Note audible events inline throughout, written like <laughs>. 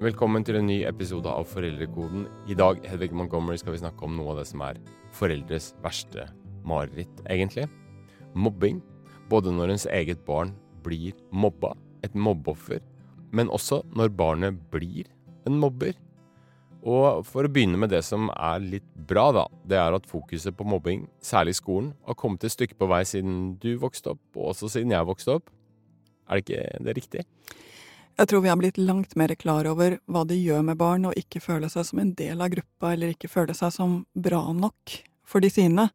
Velkommen til en ny episode av Foreldrekoden. I dag Hedvig Montgomery, skal vi snakke om noe av det som er foreldres verste mareritt, egentlig. Mobbing. Både når ens eget barn blir mobba, et mobbeoffer, men også når barnet blir en mobber. Og for å begynne med det som er litt bra, da. Det er at fokuset på mobbing, særlig i skolen, har kommet et stykke på vei siden du vokste opp, og også siden jeg vokste opp. Er det ikke det riktig? Jeg tror vi har blitt langt mer klar over hva det gjør med barn å ikke føle seg som en del av gruppa, eller ikke føle seg som bra nok for de sine.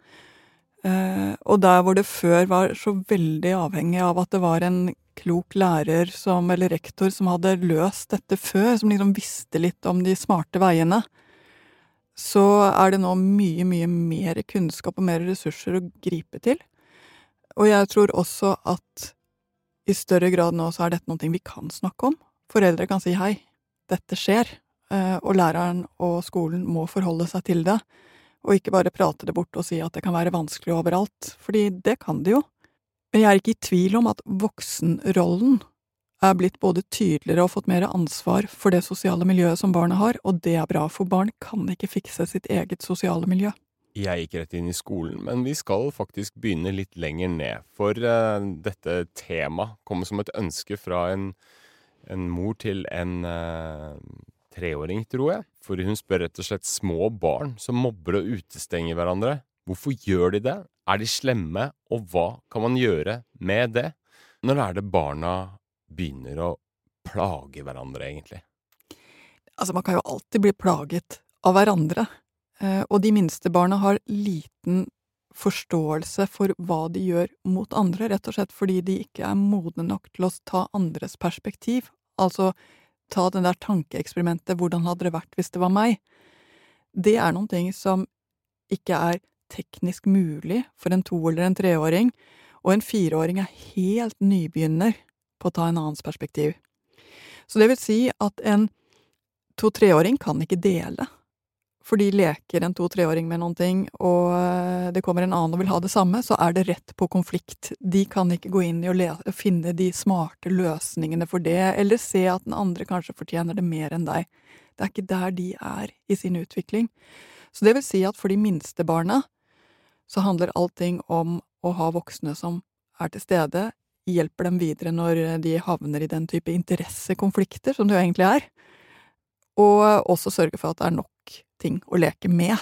Eh, og der hvor det før var så veldig avhengig av at det var en klok lærer som, eller rektor som hadde løst dette før, som liksom visste litt om de smarte veiene, så er det nå mye, mye mer kunnskap og mer ressurser å gripe til. Og jeg tror også at i større grad nå så er dette noe vi kan snakke om. Foreldre kan si hei, dette skjer, eh, og læreren og skolen må forholde seg til det, og ikke bare prate det bort og si at det kan være vanskelig overalt, fordi det kan det jo. Men jeg er ikke i tvil om at voksenrollen er blitt både tydeligere og fått mer ansvar for det sosiale miljøet som barnet har, og det er bra, for barn kan ikke fikse sitt eget sosiale miljø. Jeg gikk rett inn i skolen, men vi skal faktisk begynne litt lenger ned. For uh, dette temaet kommer som et ønske fra en, en mor til en uh, treåring, tror jeg. For hun spør rett og slett små barn som mobber og utestenger hverandre. Hvorfor gjør de det? Er de slemme, og hva kan man gjøre med det? Når er det barna begynner å plage hverandre, egentlig? Altså, man kan jo alltid bli plaget av hverandre. Eh, og de minste barna har liten forståelse for hva de gjør mot andre, rett og slett fordi de ikke er modne nok til å ta andres perspektiv, altså ta det der tankeeksperimentet hvordan hadde det vært hvis det var meg? Det er noen ting som ikke er teknisk mulig for en to- eller en treåring, og en fireåring er helt nybegynner på å ta en annens perspektiv. Så det vil si at en to-treåring kan ikke dele fordi leker en to-treåring med noen ting, og eh, det kommer en annen og vil ha det samme, så er det rett på konflikt. De kan ikke gå inn i å finne de smarte løsningene for det, eller se at den andre kanskje fortjener det mer enn deg. Det er ikke der de er i sin utvikling. Så det vil si at for de minste barna så handler allting om å ha voksne som er til stede, hjelper dem videre når de havner i den type interessekonflikter, som det jo egentlig er, og også sørge for at det er nok ting å leke med,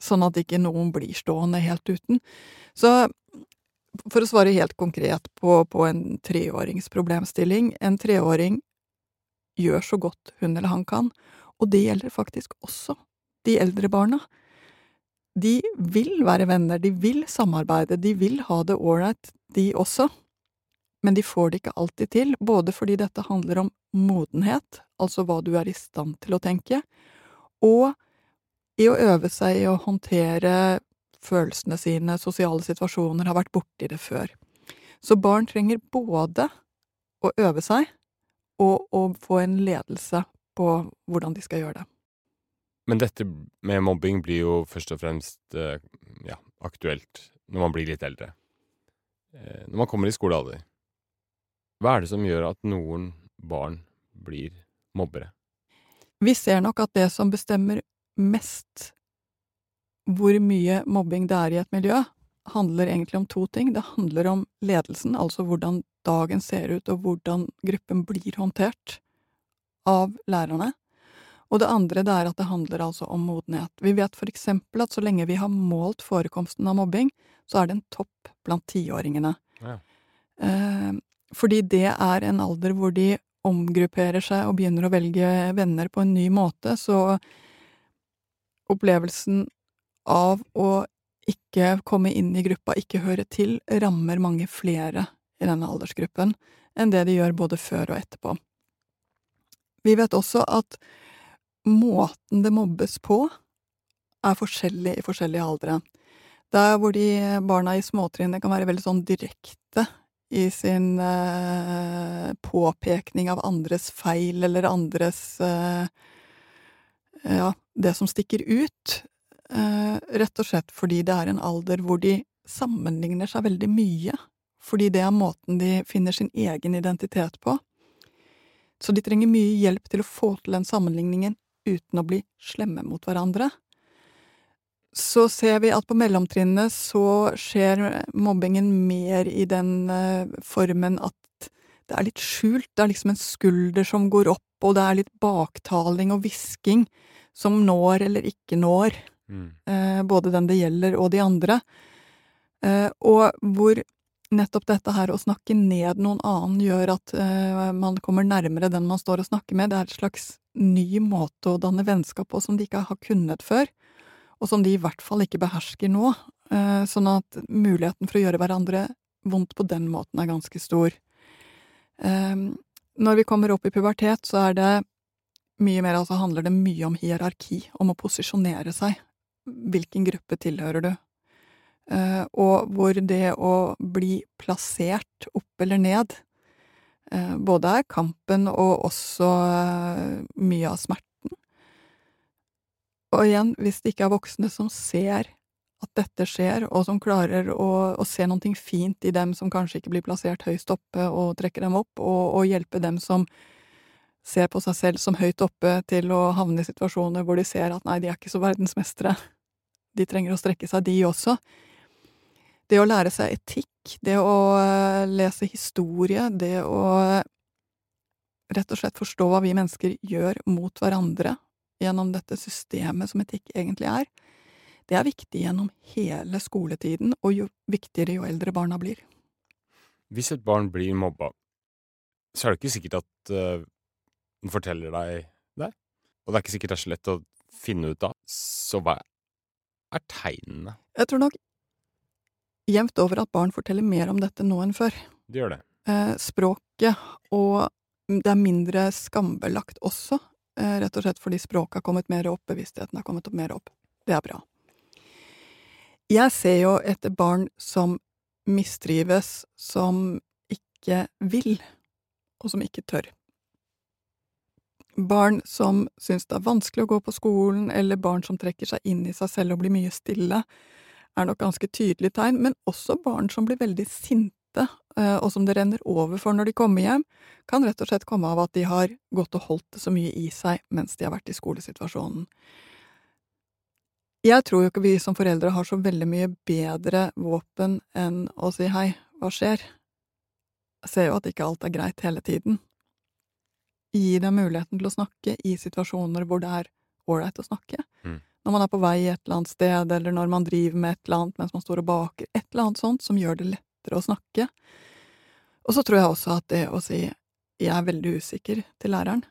sånn at ikke noen blir stående helt uten. Så for å svare helt konkret på, på en treårings problemstilling en treåring gjør så godt hun eller han kan, og det gjelder faktisk også de eldre barna. De vil være venner, de vil samarbeide, de vil ha det ålreit, de også, men de får det ikke alltid til, både fordi dette handler om modenhet, altså hva du er i stand til å tenke, og i å øve seg i å håndtere følelsene sine, sosiale situasjoner, har vært borti det før. Så barn trenger både å øve seg og å få en ledelse på hvordan de skal gjøre det. Men dette med mobbing blir jo først og fremst eh, ja, aktuelt når man blir litt eldre. Eh, når man kommer i skolealder. Hva er det som gjør at noen barn blir mobbere? Vi ser nok at det som bestemmer mest hvor mye mobbing det er i et miljø, handler egentlig om to ting. Det handler om ledelsen, altså hvordan dagen ser ut, og hvordan gruppen blir håndtert av lærerne. Og det andre det er at det handler altså om modenhet. Vi vet for eksempel at så lenge vi har målt forekomsten av mobbing, så er det en topp blant tiåringene. Ja. Eh, fordi det er en alder hvor de omgrupperer seg og begynner å velge venner på en ny måte, så opplevelsen av å ikke komme inn i gruppa, ikke høre til, rammer mange flere i denne aldersgruppen enn det de gjør både før og etterpå. Vi vet også at måten det mobbes på, er forskjellig i forskjellige aldre. Der hvor de barna i småtrinnet kan være veldig sånn direkte i sin eh, påpekning av andres feil eller andres eh, ja, det som stikker ut, eh, rett og slett fordi det er en alder hvor de sammenligner seg veldig mye, fordi det er måten de finner sin egen identitet på. Så de trenger mye hjelp til å få til den sammenligningen uten å bli slemme mot hverandre. Så ser vi at på mellomtrinnet så skjer mobbingen mer i den uh, formen at det er litt skjult. Det er liksom en skulder som går opp, og det er litt baktaling og hvisking som når eller ikke når. Mm. eh, både den det gjelder og de andre. eh, og hvor nettopp dette her å snakke ned noen annen gjør at eh, man kommer nærmere den man står og snakker med. Det er et slags ny måte å danne vennskap på som de ikke har kunnet før, og som de i hvert fall ikke behersker nå. Uh, sånn at muligheten for å gjøre hverandre vondt på den måten er ganske stor. Uh, når vi kommer opp i pubertet, så er det mye mer, altså handler det mye om hierarki, om å posisjonere seg. Hvilken gruppe tilhører du? Eh, og hvor det å bli plassert opp eller ned eh, både er kampen og også eh, mye av smerten. Og igjen, hvis det ikke er voksne som ser at dette skjer, og som klarer å, å se noe fint i dem som kanskje ikke blir plassert høyst oppe, og trekker dem opp, og, og hjelpe dem som ser på seg selv som høyt oppe, til å havne i situasjoner hvor de ser at nei, de er ikke så verdensmestere, de trenger å strekke seg, de også, det å lære seg etikk, det å eh, lese historie, det å rett og slett forstå hva vi mennesker gjør mot hverandre gjennom dette systemet som etikk egentlig er, det er viktig gjennom hele skoletiden, og jo viktigere jo eldre barna blir. Hvis et barn blir mobba, så er det ikke sikkert at uh, den forteller deg det. Og det er ikke sikkert det er så lett å finne ut av. Så hva er tegnene? Jeg tror nok jevnt over at barn forteller mer om dette nå enn før. Det gjør det. Eh, språket, og det er mindre skambelagt også, eh, rett og slett fordi språket har kommet mer opp, bevisstheten har kommet opp mer opp. Det er bra. Jeg ser jo etter barn som mistrives, som ikke vil, og som ikke tør. Barn som syns det er vanskelig å gå på skolen, eller barn som trekker seg inn i seg selv og blir mye stille, er nok ganske tydelige tegn, men også barn som blir veldig sinte, eh, og som det renner over for når de kommer hjem, kan rett og slett komme av at de har gått og holdt det så mye i seg mens de har vært i skolesituasjonen. Jeg tror jo ikke vi som foreldre har så veldig mye bedre våpen enn å si hei, hva skjer? Jeg ser jo at ikke alt er greit hele tiden. Gi dem muligheten til å snakke i situasjoner hvor det er ålreit å snakke. Mm når man er på vei et eller annet sted, eller når man driver med et eller annet mens man står og baker, et eller annet sånt som gjør det lettere å snakke. Og så tror jeg også at det å si 'jeg er veldig usikker' til læreren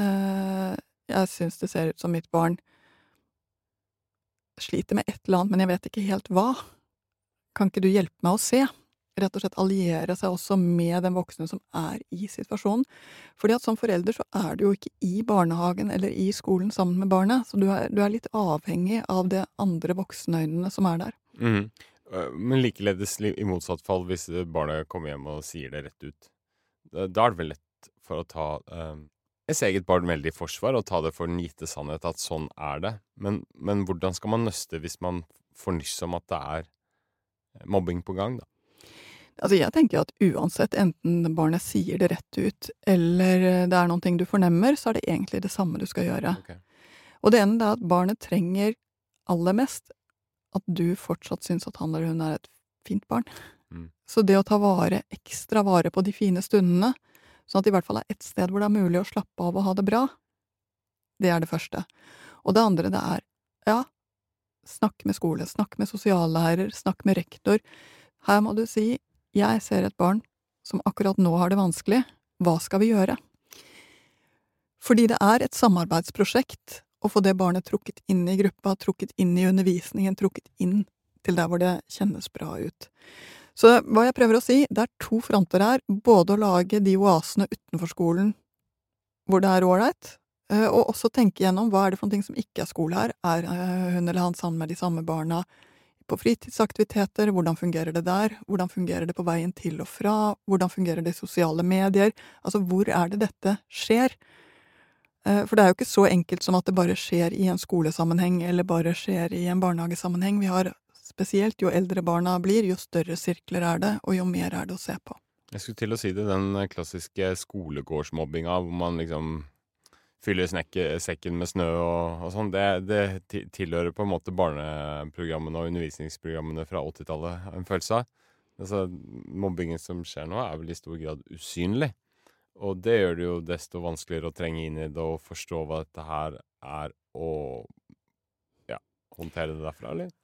eh, Jeg syns det ser ut som mitt barn sliter med et eller annet, men jeg vet ikke helt hva. Kan ikke du hjelpe meg å se? Rett og slett alliere seg også med den voksne som er i situasjonen. Fordi at som forelder så er du jo ikke i barnehagen eller i skolen sammen med barnet, så du er, du er litt avhengig av de andre voksenøynene som er der. Mm. Men likeledes i motsatt fall, hvis barnet kommer hjem og sier det rett ut, da er det vel lett for å ta eh, ens eget barn veldig i forsvar og ta det for den gitte sannhet at sånn er det. Men, men hvordan skal man nøste hvis man får nyss om at det er mobbing på gang, da? Altså, jeg tenker at uansett, enten barnet sier det rett ut, eller eh, det er noen ting du fornemmer, så er det egentlig det samme du skal gjøre. Okay. Og det ene er at barnet trenger aller mest at du fortsatt syns at han eller hun er et fint barn. Mm. Så det å ta vare, ekstra vare på de fine stundene, sånn at det i hvert fall er ett sted hvor det er mulig å slappe av og ha det bra, det er det første. Og det andre, det er, ja, snakk med skole, snakk med sosiallærer, snakk med rektor. Her må du si jeg ser et barn som akkurat nå har det vanskelig, hva skal vi gjøre? Fordi det er et samarbeidsprosjekt å få det barnet trukket inn i gruppa, trukket inn i undervisningen, trukket inn til der hvor det kjennes bra ut. Så hva jeg prøver å si, det er to fronter her, både å lage de oasene utenfor skolen hvor det er ålreit, eh, og også tenke gjennom hva er det for noe som ikke er skole her, er eh, hun eller han sammen med de samme barna, på fritidsaktiviteter, hvordan fungerer det der, hvordan fungerer det på veien til og fra, hvordan fungerer det i sosiale medier, altså hvor er det dette skjer? Eh, for det er jo ikke så enkelt som at det bare skjer i en skolesammenheng eller bare skjer i en barnehagesammenheng. Vi har spesielt jo eldre barna blir, jo større sirkler er det, og jo mer er det å se på. Jeg skulle til å si det, den klassiske skolegårdsmobbinga hvor man liksom snekke, sekken med snø og, og sånn, det, det tilhører på en måte barneprogrammene og undervisningsprogrammene fra 80-tallet, en følelse av. Altså, mobbingen som skjer nå, er vel i stor grad usynlig. Og det gjør det jo desto vanskeligere å trenge inn i det og forstå hva dette her er, og ja, håndtere det derfra, eller?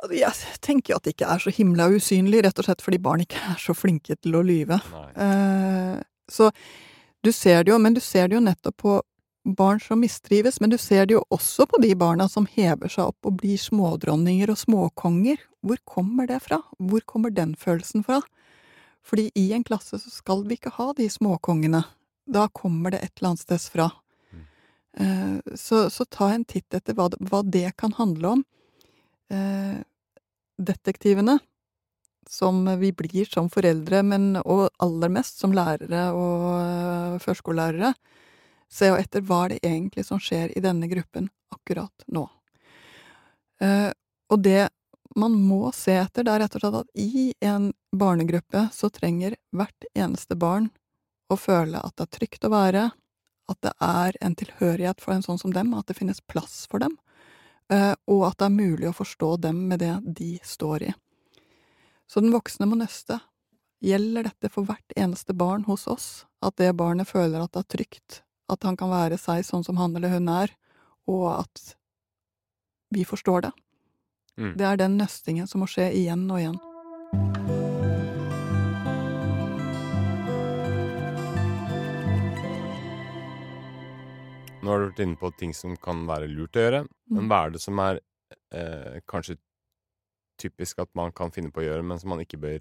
Altså, jeg tenker at det ikke er så himla usynlig, rett og slett fordi barn ikke er så flinke til å lyve. Eh, så du ser det jo, men du ser det jo nettopp på barn som mistrives, men du ser det jo også på de barna som hever seg opp og blir smådronninger og småkonger. Hvor kommer det fra? Hvor kommer den følelsen fra? Fordi i en klasse så skal vi ikke ha de småkongene. Da kommer det et eller annet sted fra. Mm. Eh, så, så, ta en titt etter hva det, hva det kan handle om. Eh, detektivene som vi blir som foreldre, men og aller mest som lærere og uh, førskolelærere, se etter hva det egentlig som skjer i denne gruppen akkurat nå. Uh, og det man må se etter, det er rett og slett at i en barnegruppe så trenger hvert eneste barn å føle at det er trygt å være, at det er en tilhørighet for en sånn som dem, at det finnes plass for dem, Eh, og at det er mulig å forstå dem med det de står i. Så den voksne må nøste. Gjelder dette for hvert eneste barn hos oss, at det barnet føler at det er trygt, at han kan være seg sånn som han eller hun er, og at vi forstår det? Mm. Det er den nøstingen som må skje igjen og igjen. Nå har du vært inne på ting som kan være lurt å gjøre, men mm. hva er det som er eh, kanskje typisk at man kan finne på å gjøre, men som man ikke bør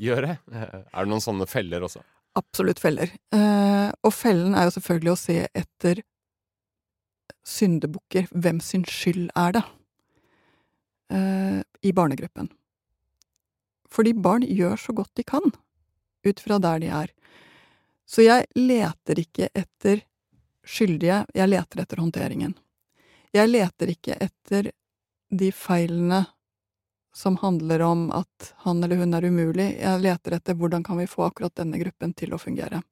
gjøre? <laughs> Er det noen sånne feller også? Absolutt feller. Eh, og fellen er jo selvfølgelig å se etter syndebukker. Hvem sin skyld er det? Eh, I barnegruppen. Fordi barn gjør så godt de kan, ut fra der de er. Så jeg leter ikke etter skyldige, jeg leter etter håndteringen. Jeg leter ikke etter de feilene som handler om at han eller hun er umulig, jeg leter etter hvordan kan vi få akkurat denne gruppen til å fungere.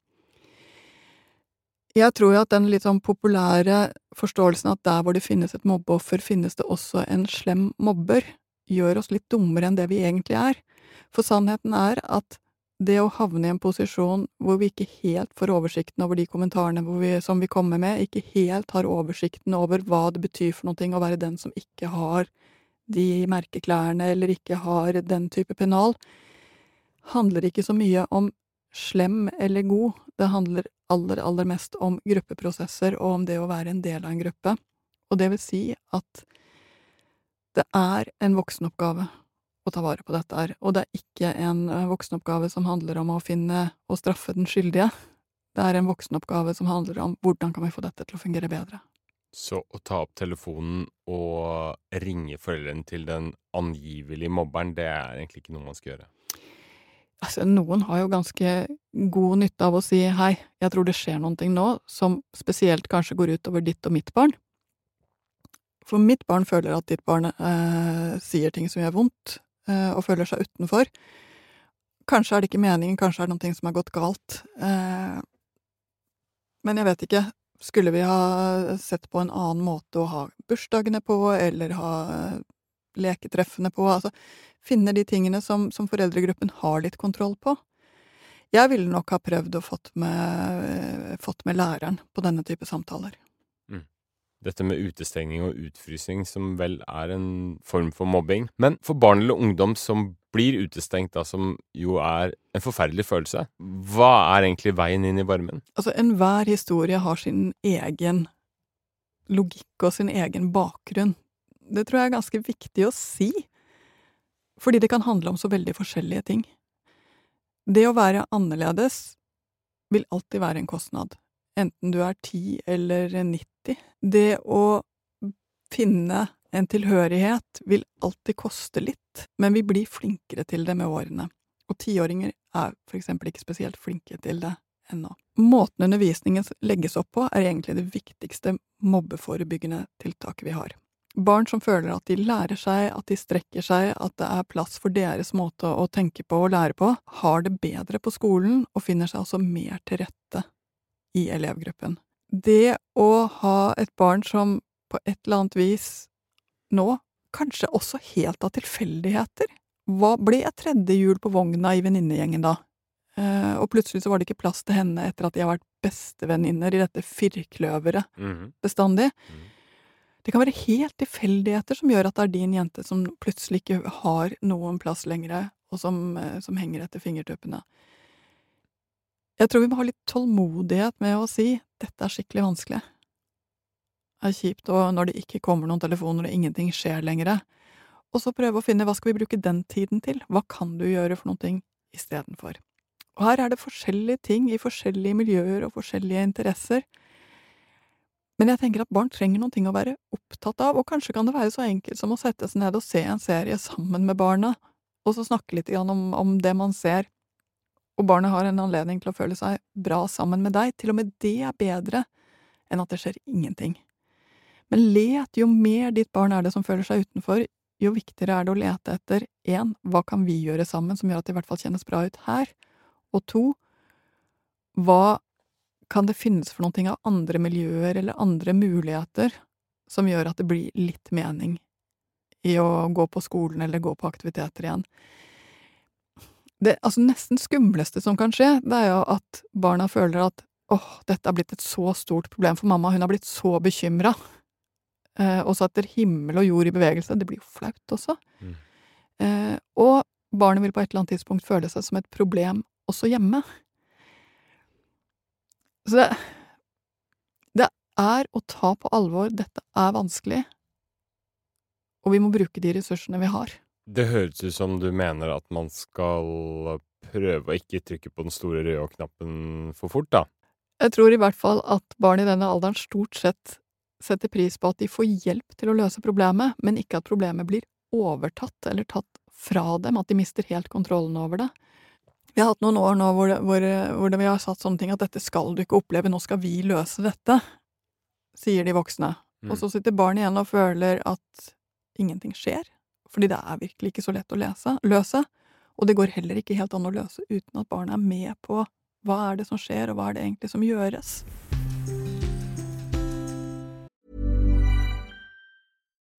Jeg tror jo at den litt sånn populære forståelsen at der hvor det finnes et mobbeoffer, finnes det også en slem mobber, gjør oss litt dummere enn det vi egentlig er. For sannheten er at det å havne i en posisjon hvor vi ikke helt får oversikten over de kommentarene vi, som vi kommer med, ikke helt har oversikten over hva det betyr for noe å være den som ikke har de merkeklærne eller ikke har den type pennal, handler ikke så mye om slem eller god, det handler aller, aller mest om gruppeprosesser og om det å være en del av en gruppe. Og det vil si at det er en voksenoppgave å ta vare på dette her. Og det er ikke en eh, voksenoppgave som handler om å finne og straffe den skyldige. Det er en voksenoppgave som handler om hvordan kan vi få dette til å fungere bedre. Så å ta opp telefonen og ringe foreldrene til den angivelige mobberen, det er egentlig ikke noe man skal gjøre? Altså, noen har jo ganske god nytte av å si hei, jeg tror det skjer noen ting nå som spesielt kanskje går utover ditt og mitt barn. For mitt barn føler at ditt barn eh, sier ting som gjør vondt, Eh, og føler seg utenfor. Kanskje er det ikke meningen, kanskje er det noe som har gått galt. Eh, men jeg vet ikke. Skulle vi ha sett på en annen måte å ha bursdagene på, eller ha eh, leketreffene på? Altså finne de tingene som, som foreldregruppen har litt kontroll på. Jeg ville nok ha prøvd å fått med, fått med læreren på denne type samtaler dette med utestengning og utfrysing, som vel er en form for mobbing. Men for barn eller ungdom som blir utestengt, da, som jo er en forferdelig følelse, hva er egentlig veien inn i varmen? Altså, enhver historie har sin egen logikk og sin egen bakgrunn. Det tror jeg er ganske viktig å si, fordi det kan handle om så veldig forskjellige ting. Det å være annerledes vil alltid være en kostnad enten du er ti eller 90. Det å finne en tilhørighet vil alltid koste litt, men vi blir flinkere til det med årene. Og tiåringer er for eksempel ikke spesielt flinke til det ennå. Måten undervisningen legges opp på, er egentlig det viktigste mobbeforebyggende tiltaket vi har. Barn som føler at de lærer seg, at de strekker seg, at det er plass for deres måte å tenke på og lære på, har det bedre på skolen og finner seg også mer til rette i elevgruppen. Det å ha et barn som på et eller annet vis nå, kanskje også helt av tilfeldigheter, hva ble tredje hjul på vogna i venninnegjengen da? Eh, og plutselig så var det ikke plass til henne etter at de har vært bestevenninner i dette firkløveret Mhm. bestandig. Mhm. Det kan være helt tilfeldigheter som gjør at det er din jente som plutselig ikke har noen plass lenger, og som, eh, som henger etter fingertuppene. Jeg tror vi må ha litt tålmodighet med å si dette er skikkelig vanskelig. Det er kjipt og når det ikke kommer noen telefoner og ingenting skjer lenger. Og så prøve å finne hva skal vi bruke den tiden til, hva kan du gjøre for noen ting istedenfor. Og her er det forskjellige ting i forskjellige miljøer og forskjellige interesser. Men jeg tenker at barn trenger noen ting å være opptatt av, og kanskje kan det være så enkelt som å sette seg ned og se en serie sammen med barna, og så snakke litt om, om det man ser, og barnet har en anledning til å føle seg bra sammen med deg. Til og med det er bedre enn at det skjer ingenting. Men let, jo mer ditt barn er det som føler seg utenfor, jo viktigere er det å lete etter én, hva kan vi gjøre sammen som gjør at det i hvert fall kjennes bra ut her, og to, hva kan det finnes for noen ting av andre miljøer eller andre muligheter som gjør at det blir litt mening i å gå på skolen eller gå på aktiviteter igjen? Det altså nesten skumleste som kan skje, det er jo at barna føler at åh, dette har blitt et så stort problem for mamma, hun har blitt så bekymra, eh, og setter himmel og jord i bevegelse. Det blir jo flaut også. Mm. Eh, og barnet vil på et eller annet tidspunkt føle seg som et problem også hjemme. Så det Det er å ta på alvor, dette er vanskelig, og vi må bruke de ressursene vi har. Det høres ut som du mener at man skal prøve å ikke trykke på den store røde knappen for fort, da. Jeg tror i hvert fall at barn i denne alderen stort sett setter pris på at de får hjelp til å løse problemet, men ikke at problemet blir overtatt eller tatt fra dem, at de mister helt kontrollen over det. Vi har hatt noen år nå hvor, hvor, hvor vi har satt sånne ting at dette skal du ikke oppleve, nå skal vi løse dette, sier de voksne. Mm. Og så sitter barn igjen og føler at ingenting skjer, fordi det er virkelig ikke så lett å lese, løse, og det går heller ikke helt an å løse uten at barnet er med på hva er det som skjer, og hva er det egentlig som gjøres.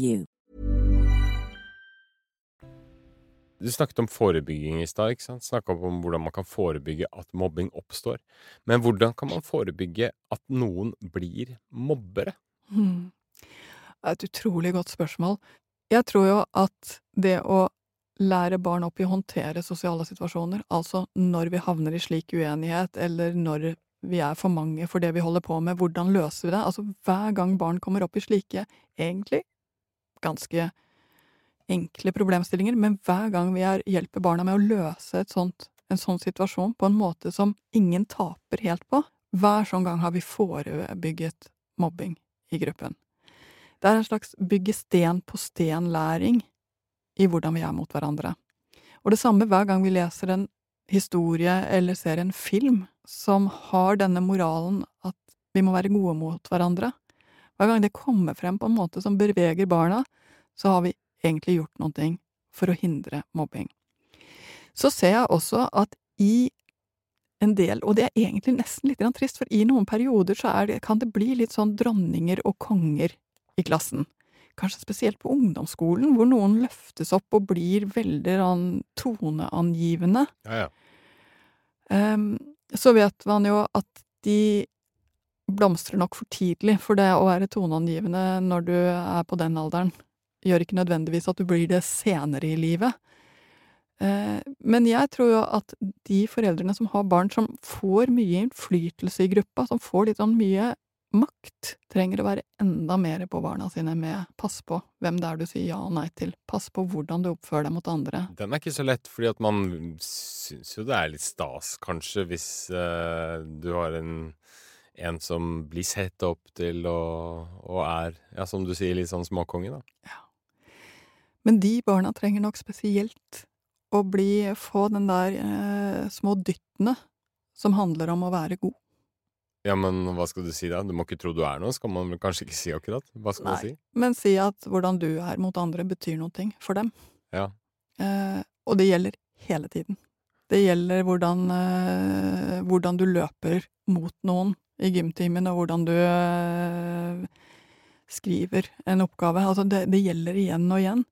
you. Du snakket om forebygging i stad, ikke sant? Snakka om hvordan man kan forebygge at mobbing oppstår. Men hvordan kan man forebygge at noen blir mobbere? Hmm. Det er et utrolig godt spørsmål. Jeg tror jo at det å lære barn opp i å håndtere sosiale situasjoner, altså når vi havner i slik uenighet, eller når vi er for mange for det vi holder på med, hvordan løser vi det? Altså hver gang barn kommer opp i slike, egentlig ganske enkle problemstillinger, men hver gang vi er, hjelper barna med å løse sånt, en sånn situasjon på en måte som ingen taper helt på, hver sånn gang har vi forebygget mobbing i gruppen. Det er en slags bygge sten på sten-læring i hvordan vi er mot hverandre. Og det samme hver gang vi leser en historie eller ser en film som har denne moralen at vi må være gode mot hverandre. Hver gang det kommer frem på en måte som beveger barna, så har vi egentlig gjort noe for å hindre mobbing. Så ser jeg også at i en del, og det er egentlig nesten litt trist, for i noen perioder så det, kan det bli litt sånn dronninger og konger i klassen. kanskje spesielt på ungdomsskolen, hvor noen løftes opp og blir veldig toneangivende, Ja, ja. Um, så vet man jo at de blomstrer nok for tidlig, for det å være toneangivende når du er på den alderen, gjør ikke nødvendigvis at du blir det senere i livet. Eh, Men jeg tror jo at de foreldrene som har barn som får mye innflytelse i gruppa, som får litt sånn mye makt, trenger å være enda mer på barna sine med pass på hvem det er du sier ja og nei til, pass på hvordan du oppfører deg mot andre. Den er ikke så lett, fordi at man syns jo det er litt stas, kanskje, hvis uh, du har en, en som blir sett opp til og, og er, ja, som du sier, litt sånn småkonge, da. Ja. Men de barna trenger nok spesielt å bli, få den der eh, små dyttene som handler om å være god. Ja, men hva skal du si da? Du må ikke tro du er noe, skal man kanskje ikke si akkurat? Hva skal man si? Men si at hvordan du er mot andre betyr noe for dem. Ja. Eh, og det gjelder hele tiden. Det gjelder hvordan, eh, hvordan du løper mot noen i gymtimen, og hvordan du eh, skriver en oppgave. Altså, det, det gjelder igjen og igjen.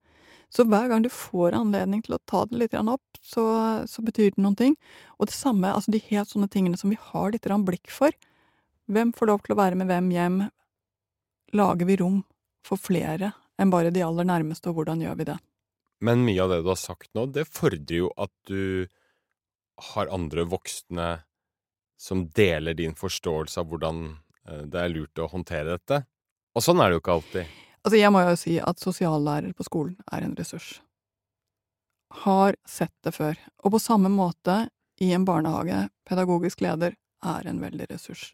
Så hver gang du får anledning til å ta det litt opp, så, så betyr det noen ting. Og det samme, altså de helt sånne tingene som vi har litt blikk for. Hvem får lov til å være med hvem hjem? Lager vi rom for flere enn bare de aller nærmeste, og hvordan gjør vi det? Men mye av det du har sagt nå, det fordrer jo at du har andre voksne som deler din forståelse av hvordan eh, det er lurt å håndtere dette. Og sånn er det jo ikke alltid. Altså, jeg må jo si at sosiallærer på skolen er en ressurs. Har sett det før. Og på samme måte i en barnehage, pedagogisk leder er en veldig ressurs.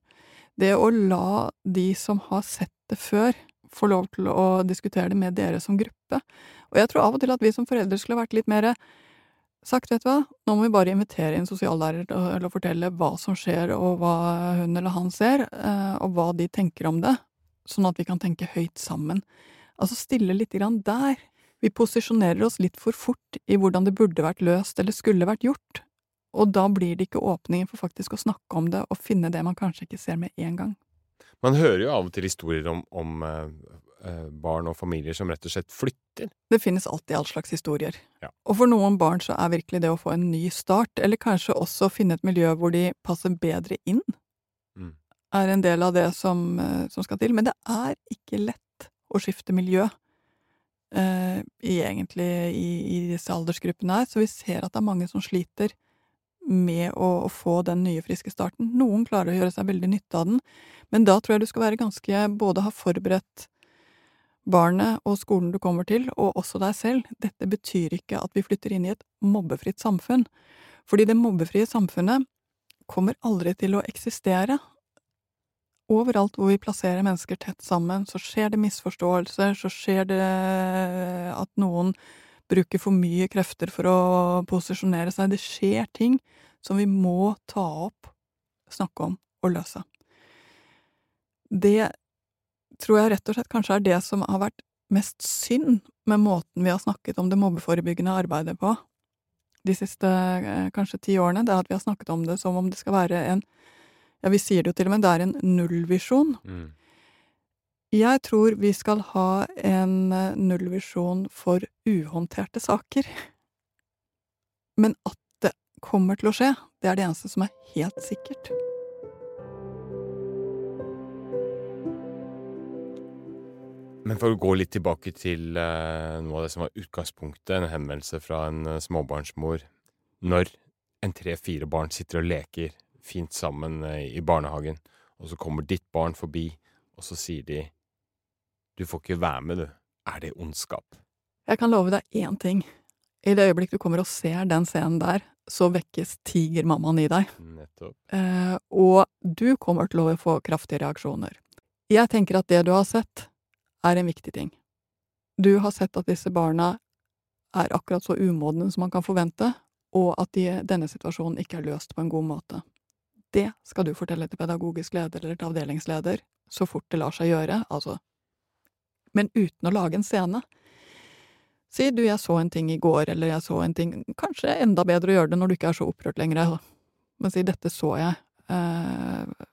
Det å la de som har sett det før, få lov til å diskutere det med dere som gruppe. Og jeg tror av og til at vi som foreldre skulle vært litt mer sagt, vet du hva, nå må vi bare invitere inn sosiallærer til å fortelle hva som skjer, og hva hun eller han ser, eh, og hva de tenker om det, sånn at vi kan tenke høyt sammen. Altså stille litt grann der. Vi posisjonerer oss litt for fort i hvordan det burde vært løst eller skulle vært gjort, og da blir det ikke åpninger for faktisk å snakke om det og finne det man kanskje ikke ser med en gang. Man hører jo av og til historier om, om eh, barn og familier som rett og slett flytter. Det finnes alltid all slags historier. Ja. Og for noen barn så er virkelig det å få en ny start, eller kanskje også finne et miljø hvor de passer bedre inn, Mm. er en del av det som, eh, som skal til. Men det er ikke lett å skifte miljø. eh, i egentlig i, i disse aldersgruppene her, så vi ser at det er mange som sliter med å, å få den nye, friske starten. Noen klarer å gjøre seg veldig nytte av den, men da tror jeg du skal være ganske Både ha forberedt barnet og skolen du kommer til, og også deg selv. Dette betyr ikke at vi flytter inn i et mobbefritt samfunn. Fordi det mobbefrie samfunnet kommer aldri til å eksistere. Overalt hvor vi plasserer mennesker tett sammen, så skjer det misforståelser, så skjer det at noen bruker for mye krefter for å posisjonere seg. Det skjer ting som vi må ta opp, snakke om og løse. Det tror jeg rett og slett kanskje er det som har vært mest synd med måten vi har snakket om det mobbeforebyggende arbeidet på de siste eh, kanskje ti årene, det er at vi har snakket om det som om det skal være en Ja, vi sier det jo til og med, det er en nullvisjon. Mm. Jeg tror vi skal ha en eh, nullvisjon for uhåndterte saker. Men at det kommer til å skje, det er det eneste som er helt sikkert. Men for å gå litt tilbake til eh, noe av det som var utgangspunktet, en henvendelse fra en eh, småbarnsmor. Når en tre-fire barn sitter og leker fint sammen eh, i barnehagen, og så kommer ditt barn forbi, og så sier de du får ikke være med, du. Er det ondskap? Jeg kan love deg én ting. I det øyeblikk du kommer og ser den scenen der, så vekkes tigermammaen i deg. Nettopp. Eh, og du kommer til å få kraftige reaksjoner. Jeg tenker at det du har sett, er en viktig ting. Du har sett at disse barna er akkurat så umodne som man kan forvente, og at de, denne situasjonen ikke er løst på en god måte. Det skal du fortelle til pedagogisk leder eller til avdelingsleder så fort det lar seg gjøre, altså, men uten å lage en scene. Si du, jeg så en ting i går, eller jeg så en ting Kanskje enda bedre å gjøre det når du ikke er så opprørt lenger, men si dette så jeg, eh,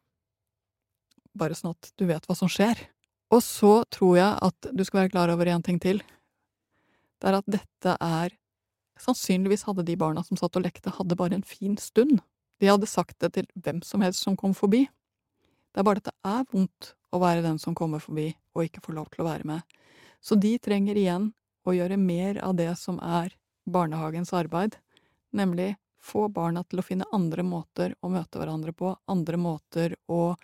bare sånn at du vet hva som skjer. Og så tror jeg at du skal være klar over en ting til. Det er at dette er Sannsynligvis hadde de barna som satt og lekte, hadde bare en fin stund. De hadde sagt det til hvem som helst som kom forbi. Det er bare at det er vondt å være den som kommer forbi og ikke får lov til å være med. Så de trenger igjen å gjøre mer av det som er barnehagens arbeid, nemlig få barna til å finne andre måter å møte hverandre på, andre måter å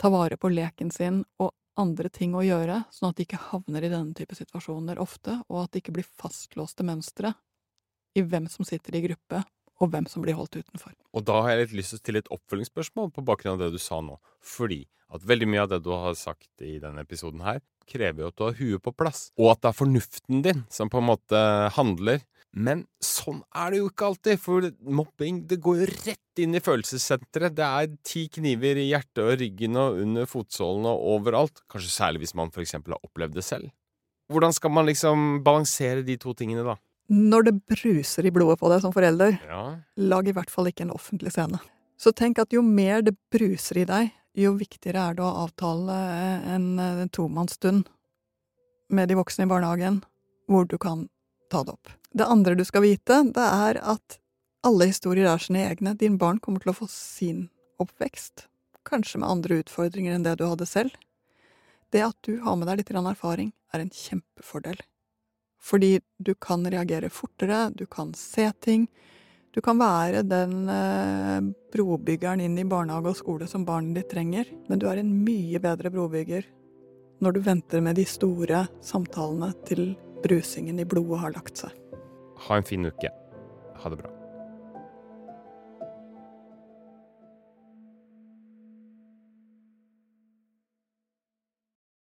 ta vare på leken sin og andre ting å gjøre, sånn at de ikke havner i denne type situasjoner ofte, og at det ikke blir fastlåste mønstre i hvem som sitter i gruppe, og hvem som blir holdt utenfor. Og da har jeg litt lyst til å stille et oppfølgingsspørsmål på bakgrunn av det du sa nå. Fordi at veldig mye av det du har sagt i denne episoden her, krever jo at du har huet på plass, og at det er fornuften din som på en måte handler. Men sånn er det jo ikke alltid, for mobbing det går jo rett inn i følelsessenteret. Det er ti kniver i hjertet og ryggen og under fotsålen og overalt. Kanskje særlig hvis man f.eks. har opplevd det selv. Hvordan skal man liksom balansere de to tingene, da? Når det bruser i blodet på deg som forelder, Ja, lag i hvert fall ikke en offentlig scene. Så tenk at jo mer det bruser i deg, jo viktigere er det å avtale en, en tomannsstund med de voksne i barnehagen, hvor du kan ta det opp. Det andre du skal vite, det er at alle historier er sine egne. Din barn kommer til å få sin oppvekst, kanskje med andre utfordringer enn det du hadde selv. Det at du har med deg litt erfaring, er en kjempefordel. Fordi du kan reagere fortere, du kan se ting. Du kan være den eh, brobyggeren inn i barnehage og skole som barnet ditt trenger, men du er en mye bedre brobygger når du venter med de store samtalene til brusingen i blodet har lagt seg. ha en fin uke. Ha det bra.